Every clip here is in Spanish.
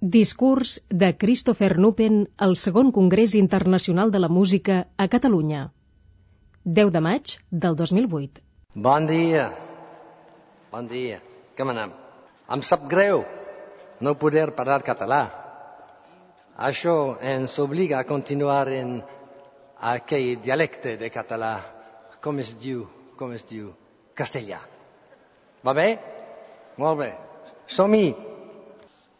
Discurs de Christopher Nupen al segon Congrés Internacional de la Música a Catalunya. 10 de maig del 2008. Bon dia. Bon dia. Com anem? Em sap greu no poder parlar català. Això ens obliga a continuar en aquell dialecte de català. Com es diu? Com es diu? Castellà. Va bé? Molt bé. Som-hi.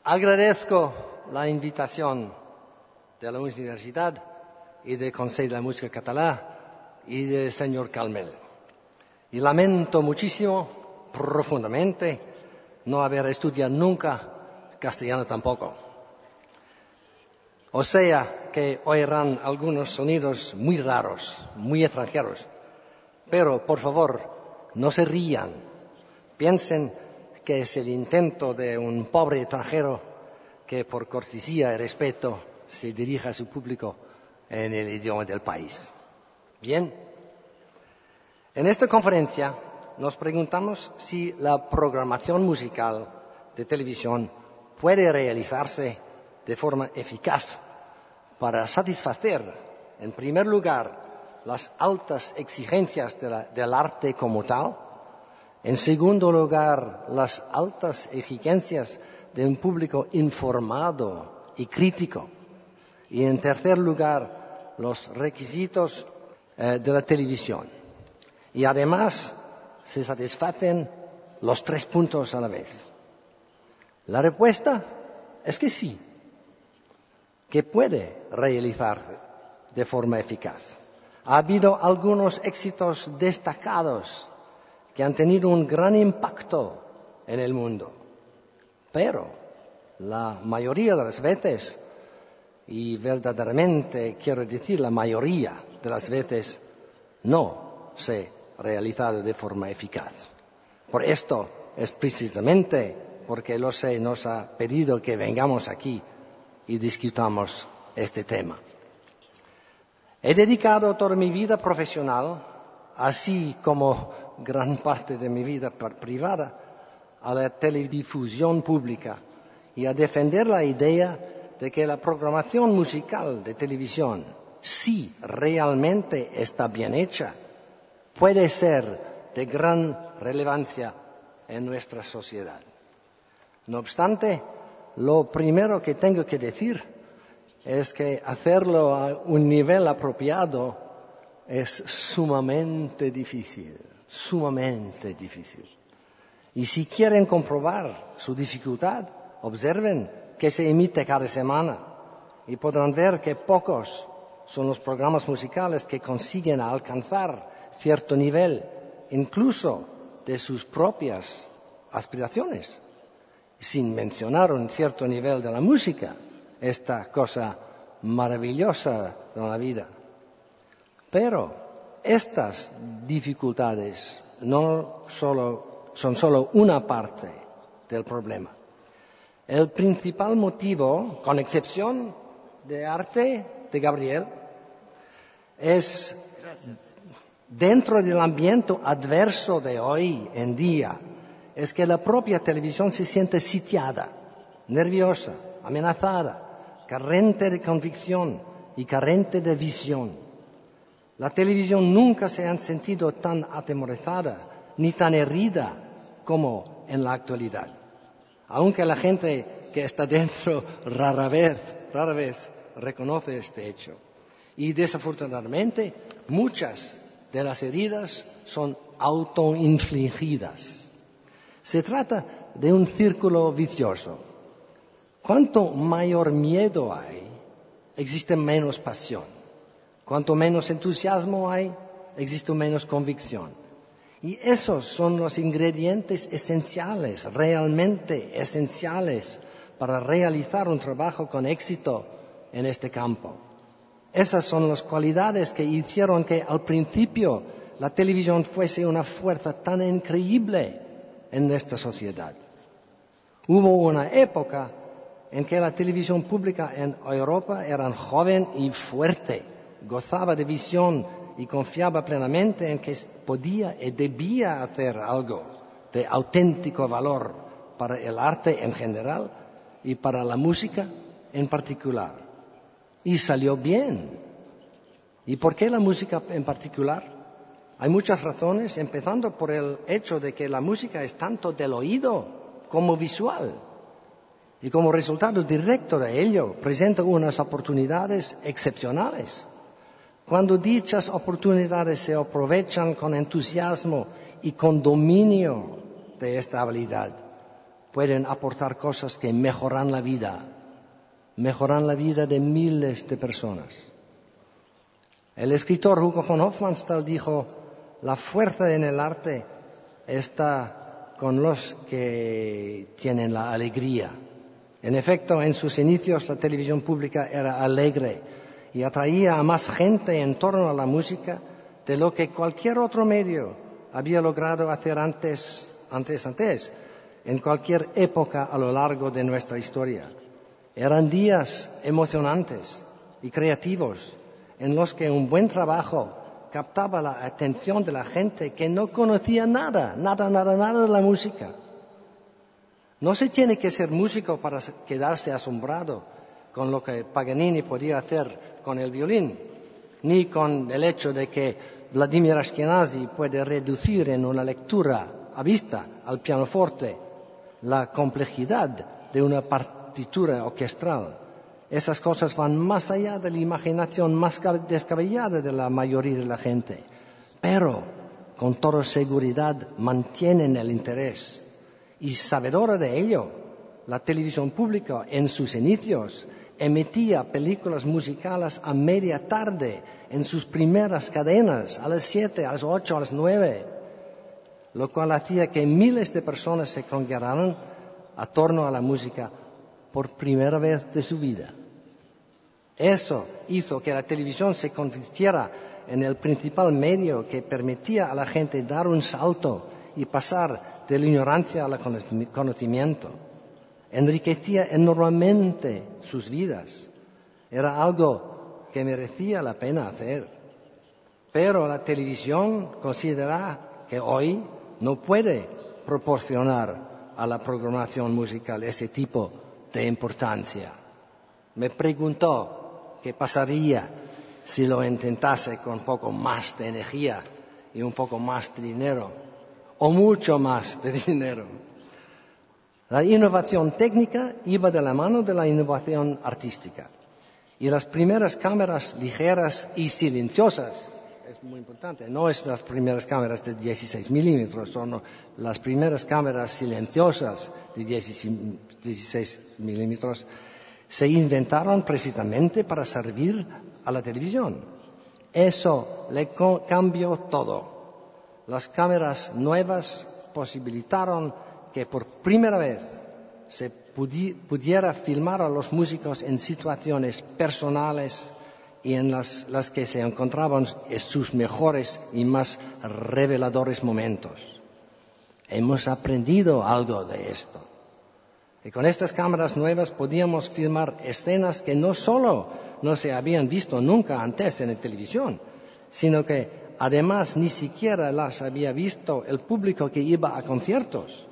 Agradezco la invitación de la Universidad y del Consejo de la Música Catalá y del señor Calmel. Y lamento muchísimo, profundamente, no haber estudiado nunca castellano tampoco. O sea que oirán algunos sonidos muy raros, muy extranjeros. Pero, por favor, no se rían. Piensen que es el intento de un pobre extranjero que por cortesía y respeto se dirija a su público en el idioma del país. Bien, en esta conferencia nos preguntamos si la programación musical de televisión puede realizarse de forma eficaz para satisfacer, en primer lugar, las altas exigencias del arte como tal, en segundo lugar, las altas exigencias de un público informado y crítico. Y en tercer lugar, los requisitos eh, de la televisión. Y además, se satisfacen los tres puntos a la vez. La respuesta es que sí, que puede realizarse de forma eficaz. Ha habido algunos éxitos destacados que han tenido un gran impacto en el mundo. Pero la mayoría de las veces, y verdaderamente quiero decir la mayoría de las veces, no se ha realizado de forma eficaz. Por esto es precisamente porque lo sé nos ha pedido que vengamos aquí y discutamos este tema. He dedicado toda mi vida profesional, así como gran parte de mi vida privada a la teledifusión pública y a defender la idea de que la programación musical de televisión, si realmente está bien hecha, puede ser de gran relevancia en nuestra sociedad. No obstante, lo primero que tengo que decir es que hacerlo a un nivel apropiado es sumamente difícil sumamente difícil. Y si quieren comprobar su dificultad, observen que se emite cada semana y podrán ver que pocos son los programas musicales que consiguen alcanzar cierto nivel, incluso de sus propias aspiraciones, sin mencionar un cierto nivel de la música, esta cosa maravillosa de la vida. Pero estas dificultades no son solo una parte del problema. El principal motivo, con excepción de arte de Gabriel, es dentro del ambiente adverso de hoy en día, es que la propia televisión se siente sitiada, nerviosa, amenazada, carente de convicción y carente de visión. La televisión nunca se ha sentido tan atemorizada ni tan herida como en la actualidad. Aunque la gente que está dentro rara vez, rara vez reconoce este hecho. Y desafortunadamente muchas de las heridas son autoinfligidas. Se trata de un círculo vicioso. Cuanto mayor miedo hay, existe menos pasión. Cuanto menos entusiasmo hay, existe menos convicción. Y esos son los ingredientes esenciales, realmente esenciales, para realizar un trabajo con éxito en este campo. Esas son las cualidades que hicieron que al principio la televisión fuese una fuerza tan increíble en nuestra sociedad. Hubo una época en que la televisión pública en Europa era joven y fuerte gozaba de visión y confiaba plenamente en que podía y debía hacer algo de auténtico valor para el arte en general y para la música en particular. Y salió bien. ¿Y por qué la música en particular? Hay muchas razones, empezando por el hecho de que la música es tanto del oído como visual. Y como resultado directo de ello, presenta unas oportunidades excepcionales. Cuando dichas oportunidades se aprovechan con entusiasmo y con dominio de esta habilidad, pueden aportar cosas que mejoran la vida, mejoran la vida de miles de personas. El escritor Hugo von Hofmannsthal dijo, la fuerza en el arte está con los que tienen la alegría. En efecto, en sus inicios la televisión pública era alegre, y atraía a más gente en torno a la música de lo que cualquier otro medio había logrado hacer antes, antes, antes, en cualquier época a lo largo de nuestra historia. Eran días emocionantes y creativos en los que un buen trabajo captaba la atención de la gente que no conocía nada, nada, nada, nada de la música. No se tiene que ser músico para quedarse asombrado con lo que Paganini podía hacer con el violín, ni con el hecho de que Vladimir Ashkenazi puede reducir en una lectura a vista al pianoforte la complejidad de una partitura orquestral. Esas cosas van más allá de la imaginación más descabellada de la mayoría de la gente, pero con toda seguridad mantienen el interés. Y sabedora de ello, la televisión pública en sus inicios emitía películas musicales a media tarde en sus primeras cadenas, a las siete, a las ocho, a las nueve, lo cual hacía que miles de personas se congregaran a torno a la música por primera vez de su vida. Eso hizo que la televisión se convirtiera en el principal medio que permitía a la gente dar un salto y pasar de la ignorancia al conocimiento enriquecía enormemente sus vidas. Era algo que merecía la pena hacer. Pero la televisión considera que hoy no puede proporcionar a la programación musical ese tipo de importancia. Me preguntó qué pasaría si lo intentase con un poco más de energía y un poco más de dinero, o mucho más de dinero. La innovación técnica iba de la mano de la innovación artística. Y las primeras cámaras ligeras y silenciosas, es muy importante, no es las primeras cámaras de 16 milímetros, son las primeras cámaras silenciosas de 16 milímetros, se inventaron precisamente para servir a la televisión. Eso le cambió todo. Las cámaras nuevas posibilitaron que por primera vez se pudiera filmar a los músicos en situaciones personales y en las, las que se encontraban en sus mejores y más reveladores momentos. Hemos aprendido algo de esto. Y con estas cámaras nuevas podíamos filmar escenas que no solo no se habían visto nunca antes en la televisión, sino que además ni siquiera las había visto el público que iba a conciertos.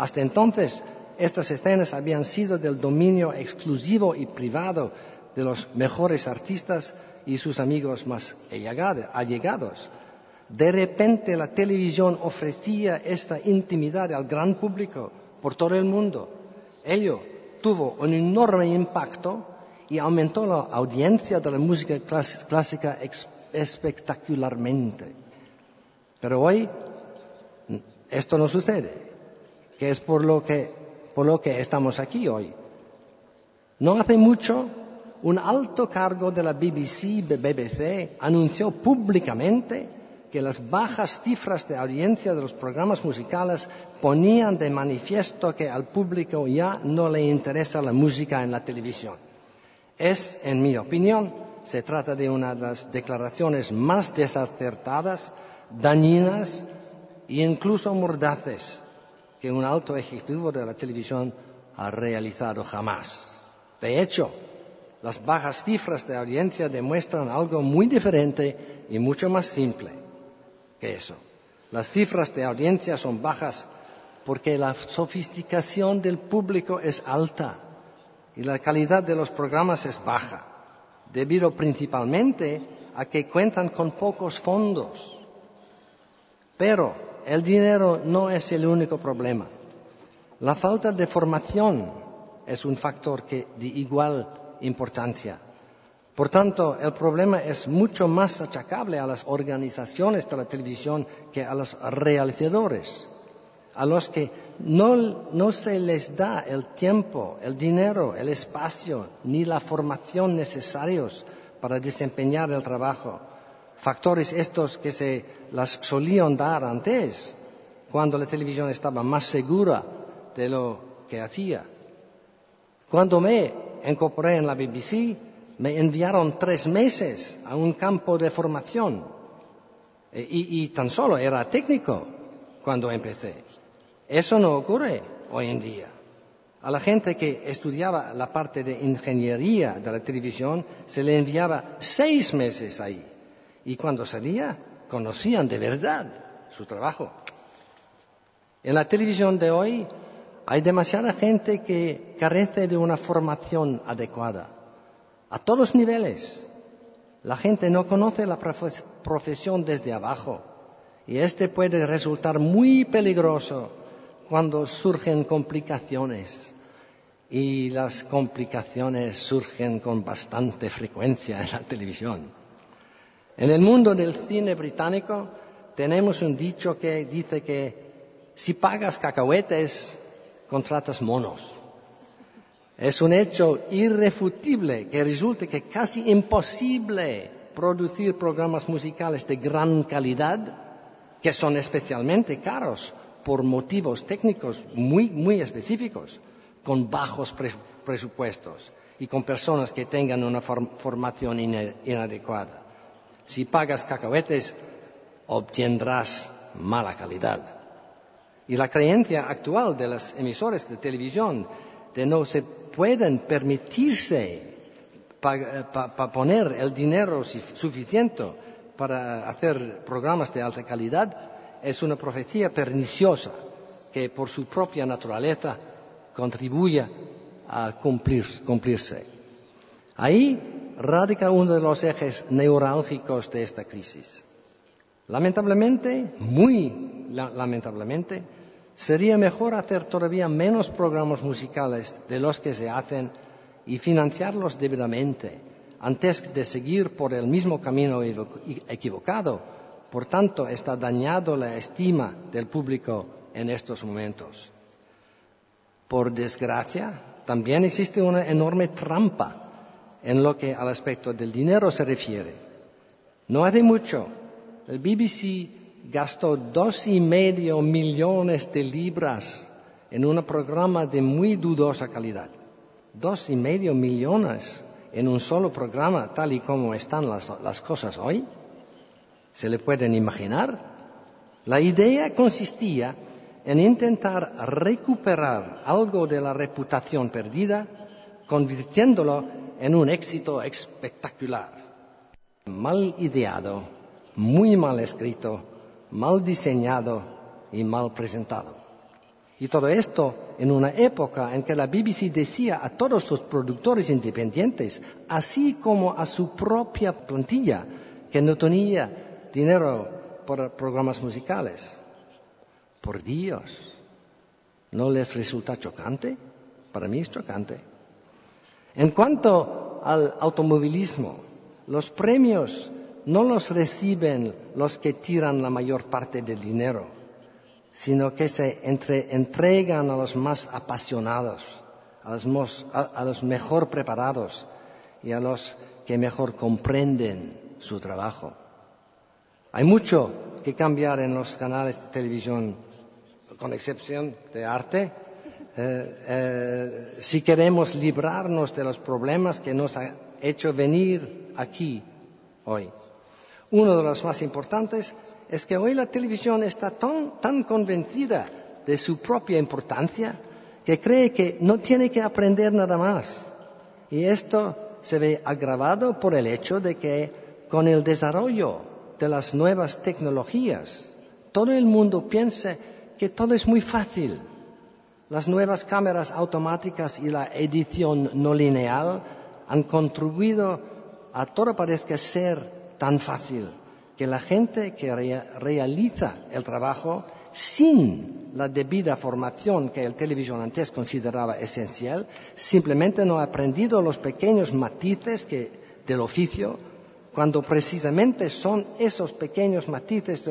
Hasta entonces, estas escenas habían sido del dominio exclusivo y privado de los mejores artistas y sus amigos más allegados. De repente la televisión ofrecía esta intimidad al gran público por todo el mundo. Ello tuvo un enorme impacto y aumentó la audiencia de la música clásica espectacularmente. Pero hoy esto no sucede que es por lo que, por lo que estamos aquí hoy. No hace mucho, un alto cargo de la BBC, BBC, anunció públicamente que las bajas cifras de audiencia de los programas musicales ponían de manifiesto que al público ya no le interesa la música en la televisión. Es, en mi opinión, se trata de una de las declaraciones más desacertadas, dañinas e incluso mordaces que un alto ejecutivo de la televisión ha realizado jamás. De hecho, las bajas cifras de audiencia demuestran algo muy diferente y mucho más simple que eso. Las cifras de audiencia son bajas porque la sofisticación del público es alta, y la calidad de los programas es baja, debido principalmente a que cuentan con pocos fondos. Pero el dinero no es el único problema. La falta de formación es un factor que de igual importancia. Por tanto, el problema es mucho más achacable a las organizaciones de la televisión que a los realizadores, a los que no, no, se les da el tiempo, el dinero, el espacio ni la formación necesarios para desempeñar el trabajo. Factores estos que se las solían dar antes, cuando la televisión estaba más segura de lo que hacía. Cuando me incorporé en la BBC, me enviaron tres meses a un campo de formación e, y, y tan solo era técnico cuando empecé. Eso no ocurre hoy en día. A la gente que estudiaba la parte de ingeniería de la televisión se le enviaba seis meses ahí. Y cuando salía, conocían de verdad su trabajo. En la televisión de hoy hay demasiada gente que carece de una formación adecuada, a todos niveles. La gente no conoce la profesión desde abajo y este puede resultar muy peligroso cuando surgen complicaciones. Y las complicaciones surgen con bastante frecuencia en la televisión. En el mundo del cine británico tenemos un dicho que dice que si pagas cacahuetes, contratas monos. Es un hecho irrefutible que resulta que casi imposible producir programas musicales de gran calidad, que son especialmente caros por motivos técnicos muy, muy específicos, con bajos presupuestos y con personas que tengan una formación inadecuada. Si pagas cacahuetes, obtendrás mala calidad. Y la creencia actual de las emisoras de televisión de no se pueden permitirse poner el dinero suficiente para hacer programas de alta calidad es una profecía perniciosa que por su propia naturaleza contribuye a cumplirse. Ahí radica uno de los ejes neurálgicos de esta crisis. Lamentablemente, muy lamentablemente, Sería mejor hacer todavía menos programas musicales de los que se hacen y financiarlos debidamente antes de seguir por el mismo camino equivocado. Por tanto, está dañado la estima del público en estos momentos. Por desgracia, también existe una enorme trampa en lo que al aspecto del dinero se refiere. No hace mucho, el BBC gastó dos y medio millones de libras en un programa de muy dudosa calidad. Dos y medio millones en un solo programa, tal y como están las, las cosas hoy. ¿Se le pueden imaginar? La idea consistía en intentar recuperar algo de la reputación perdida, convirtiéndolo en un éxito espectacular. Mal ideado, muy mal escrito, mal diseñado y mal presentado. Y todo esto en una época en que la BBC decía a todos los productores independientes, así como a su propia plantilla, que no tenía dinero para programas musicales. Por Dios, ¿no les resulta chocante? Para mí es chocante. En cuanto al automovilismo, los premios no los reciben los que tiran la mayor parte del dinero, sino que se entregan a los más apasionados, a los, mejor preparados y a los que mejor comprenden su trabajo. Hay mucho que cambiar en los canales de televisión, con excepción de arte, eh, eh, si queremos librarnos de los problemas que nos ha hecho venir aquí hoy. Uno de los más importantes es que hoy la televisión está tan, convencida de su propia importancia que cree que no tiene que aprender nada más. Y esto se ve agravado por el hecho de que con el desarrollo de las nuevas tecnologías, todo el mundo piensa que todo es muy fácil. Las nuevas cámaras automáticas y la edición no lineal han contribuido a todo parezca ser tan fácil que la gente que realiza el trabajo sin la debida formación que el televisión antes consideraba esencial, simplemente no ha aprendido los pequeños matices del oficio, cuando precisamente son esos pequeños matices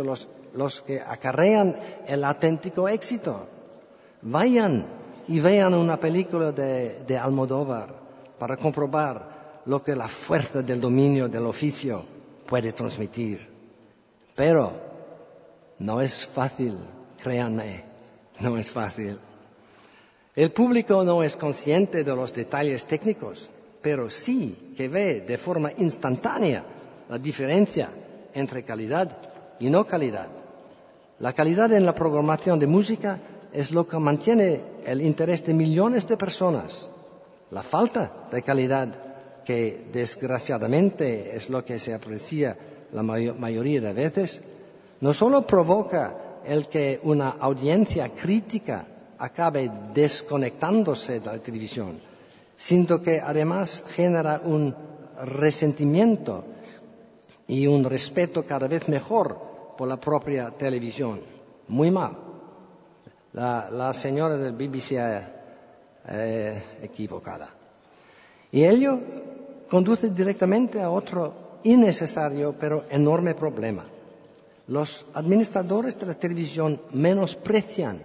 los que acarrean el auténtico éxito. Vayan y vean una película de, de Almodóvar para comprobar lo que la fuerza del dominio del oficio puede transmitir. Pero no es fácil, créanme, no es fácil. El público no es consciente de los detalles técnicos, pero sí que ve de forma instantánea la diferencia entre calidad y no calidad. La calidad en la programación de música es lo que mantiene el interés de millones de personas. La falta de calidad, que desgraciadamente es lo que se aprecia la mayoría de veces, no solo provoca el que una audiencia crítica acabe desconectándose de la televisión, sino que además genera un resentimiento y un respeto cada vez mejor por la propia televisión. Muy mal. La, señora del BBC eh, equivocada. Y ello conduce directamente a otro innecesario pero enorme problema los administradores de la televisión menosprecian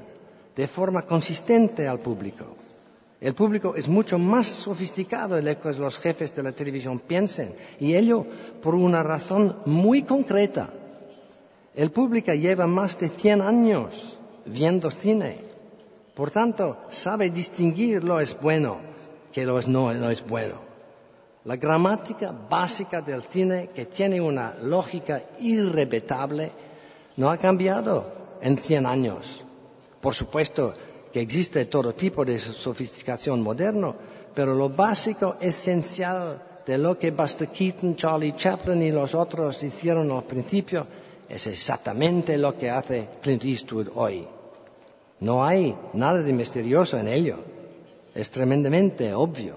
de forma consistente al público. El público es mucho más sofisticado de lo que los jefes de la televisión piensen, y ello por una razón muy concreta. El público lleva más de 100 años viendo cine. Por tanto, sabe distinguir lo es bueno que lo es no, no es bueno. La gramática básica del cine, que tiene una lógica irrebetable, no ha cambiado en 100 años. Por supuesto que existe todo tipo de sofisticación moderno, pero lo básico, esencial de lo que Buster Keaton, Charlie Chaplin y los otros hicieron al principio, es exactamente lo que hace Clint Eastwood hoy. No hay nada de misterioso en ello. Es tremendamente obvio.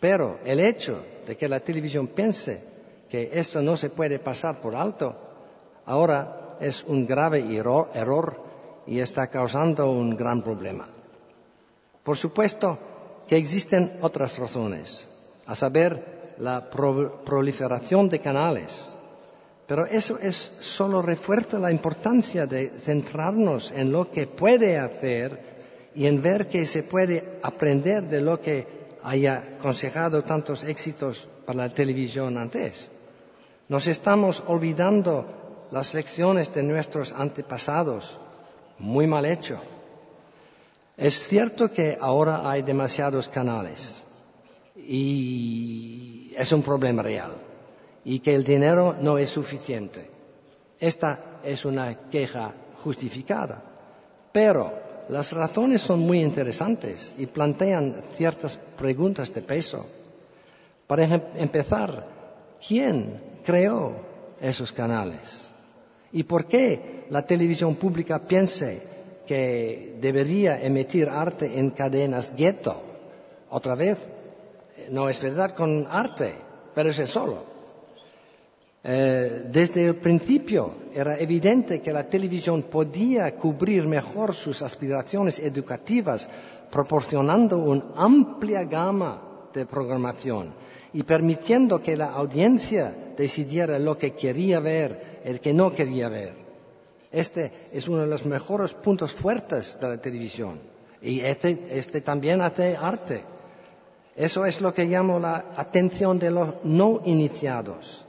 Pero el hecho de que la televisión piense que esto no se puede pasar por alto, ahora es un grave error, y está causando un gran problema. Por supuesto que existen otras razones, a saber, la proliferación de canales. Pero eso es solo refuerza la importancia de centrarnos en lo que puede hacer y en ver que se puede aprender de lo que haya aconsejado tantos éxitos para la televisión antes. Nos estamos olvidando las lecciones de nuestros antepasados. Muy mal hecho. Es cierto que ahora hay demasiados canales y es un problema real y que el dinero no es suficiente. Esta es una queja justificada. Pero las razones son muy interesantes y plantean ciertas preguntas de peso. Para empezar, ¿quién creó esos canales? ¿Y por qué la televisión pública piensa que debería emitir arte en cadenas gueto? Otra vez, no es verdad con arte, pero es el solo. Eh, desde el principio era evidente que la televisión podía cubrir mejor sus aspiraciones educativas proporcionando una amplia gama de programación y permitiendo que la audiencia decidiera lo que quería ver, el que no quería ver. Este es uno de los mejores puntos fuertes de la televisión. Y este, este también hace arte. Eso es lo que llamo la atención de los no iniciados.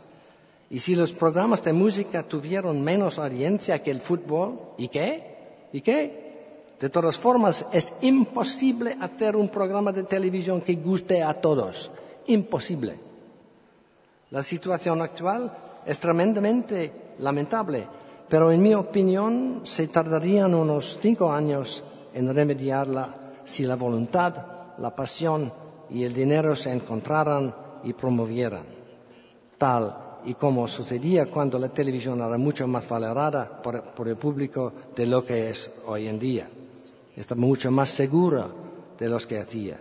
Y si los programas de música tuvieron menos audiencia que el fútbol, ¿y qué? ¿Y qué? De todas formas, es imposible hacer un programa de televisión que guste a todos. Imposible. La situación actual es tremendamente lamentable, pero en mi opinión se tardarían unos cinco años en remediarla si la voluntad, la pasión y el dinero se encontraran y promovieran. Tal y como sucedía cuando la televisión era mucho más valorada por, el público de lo que es hoy en día. está mucho más segura de los que hacía.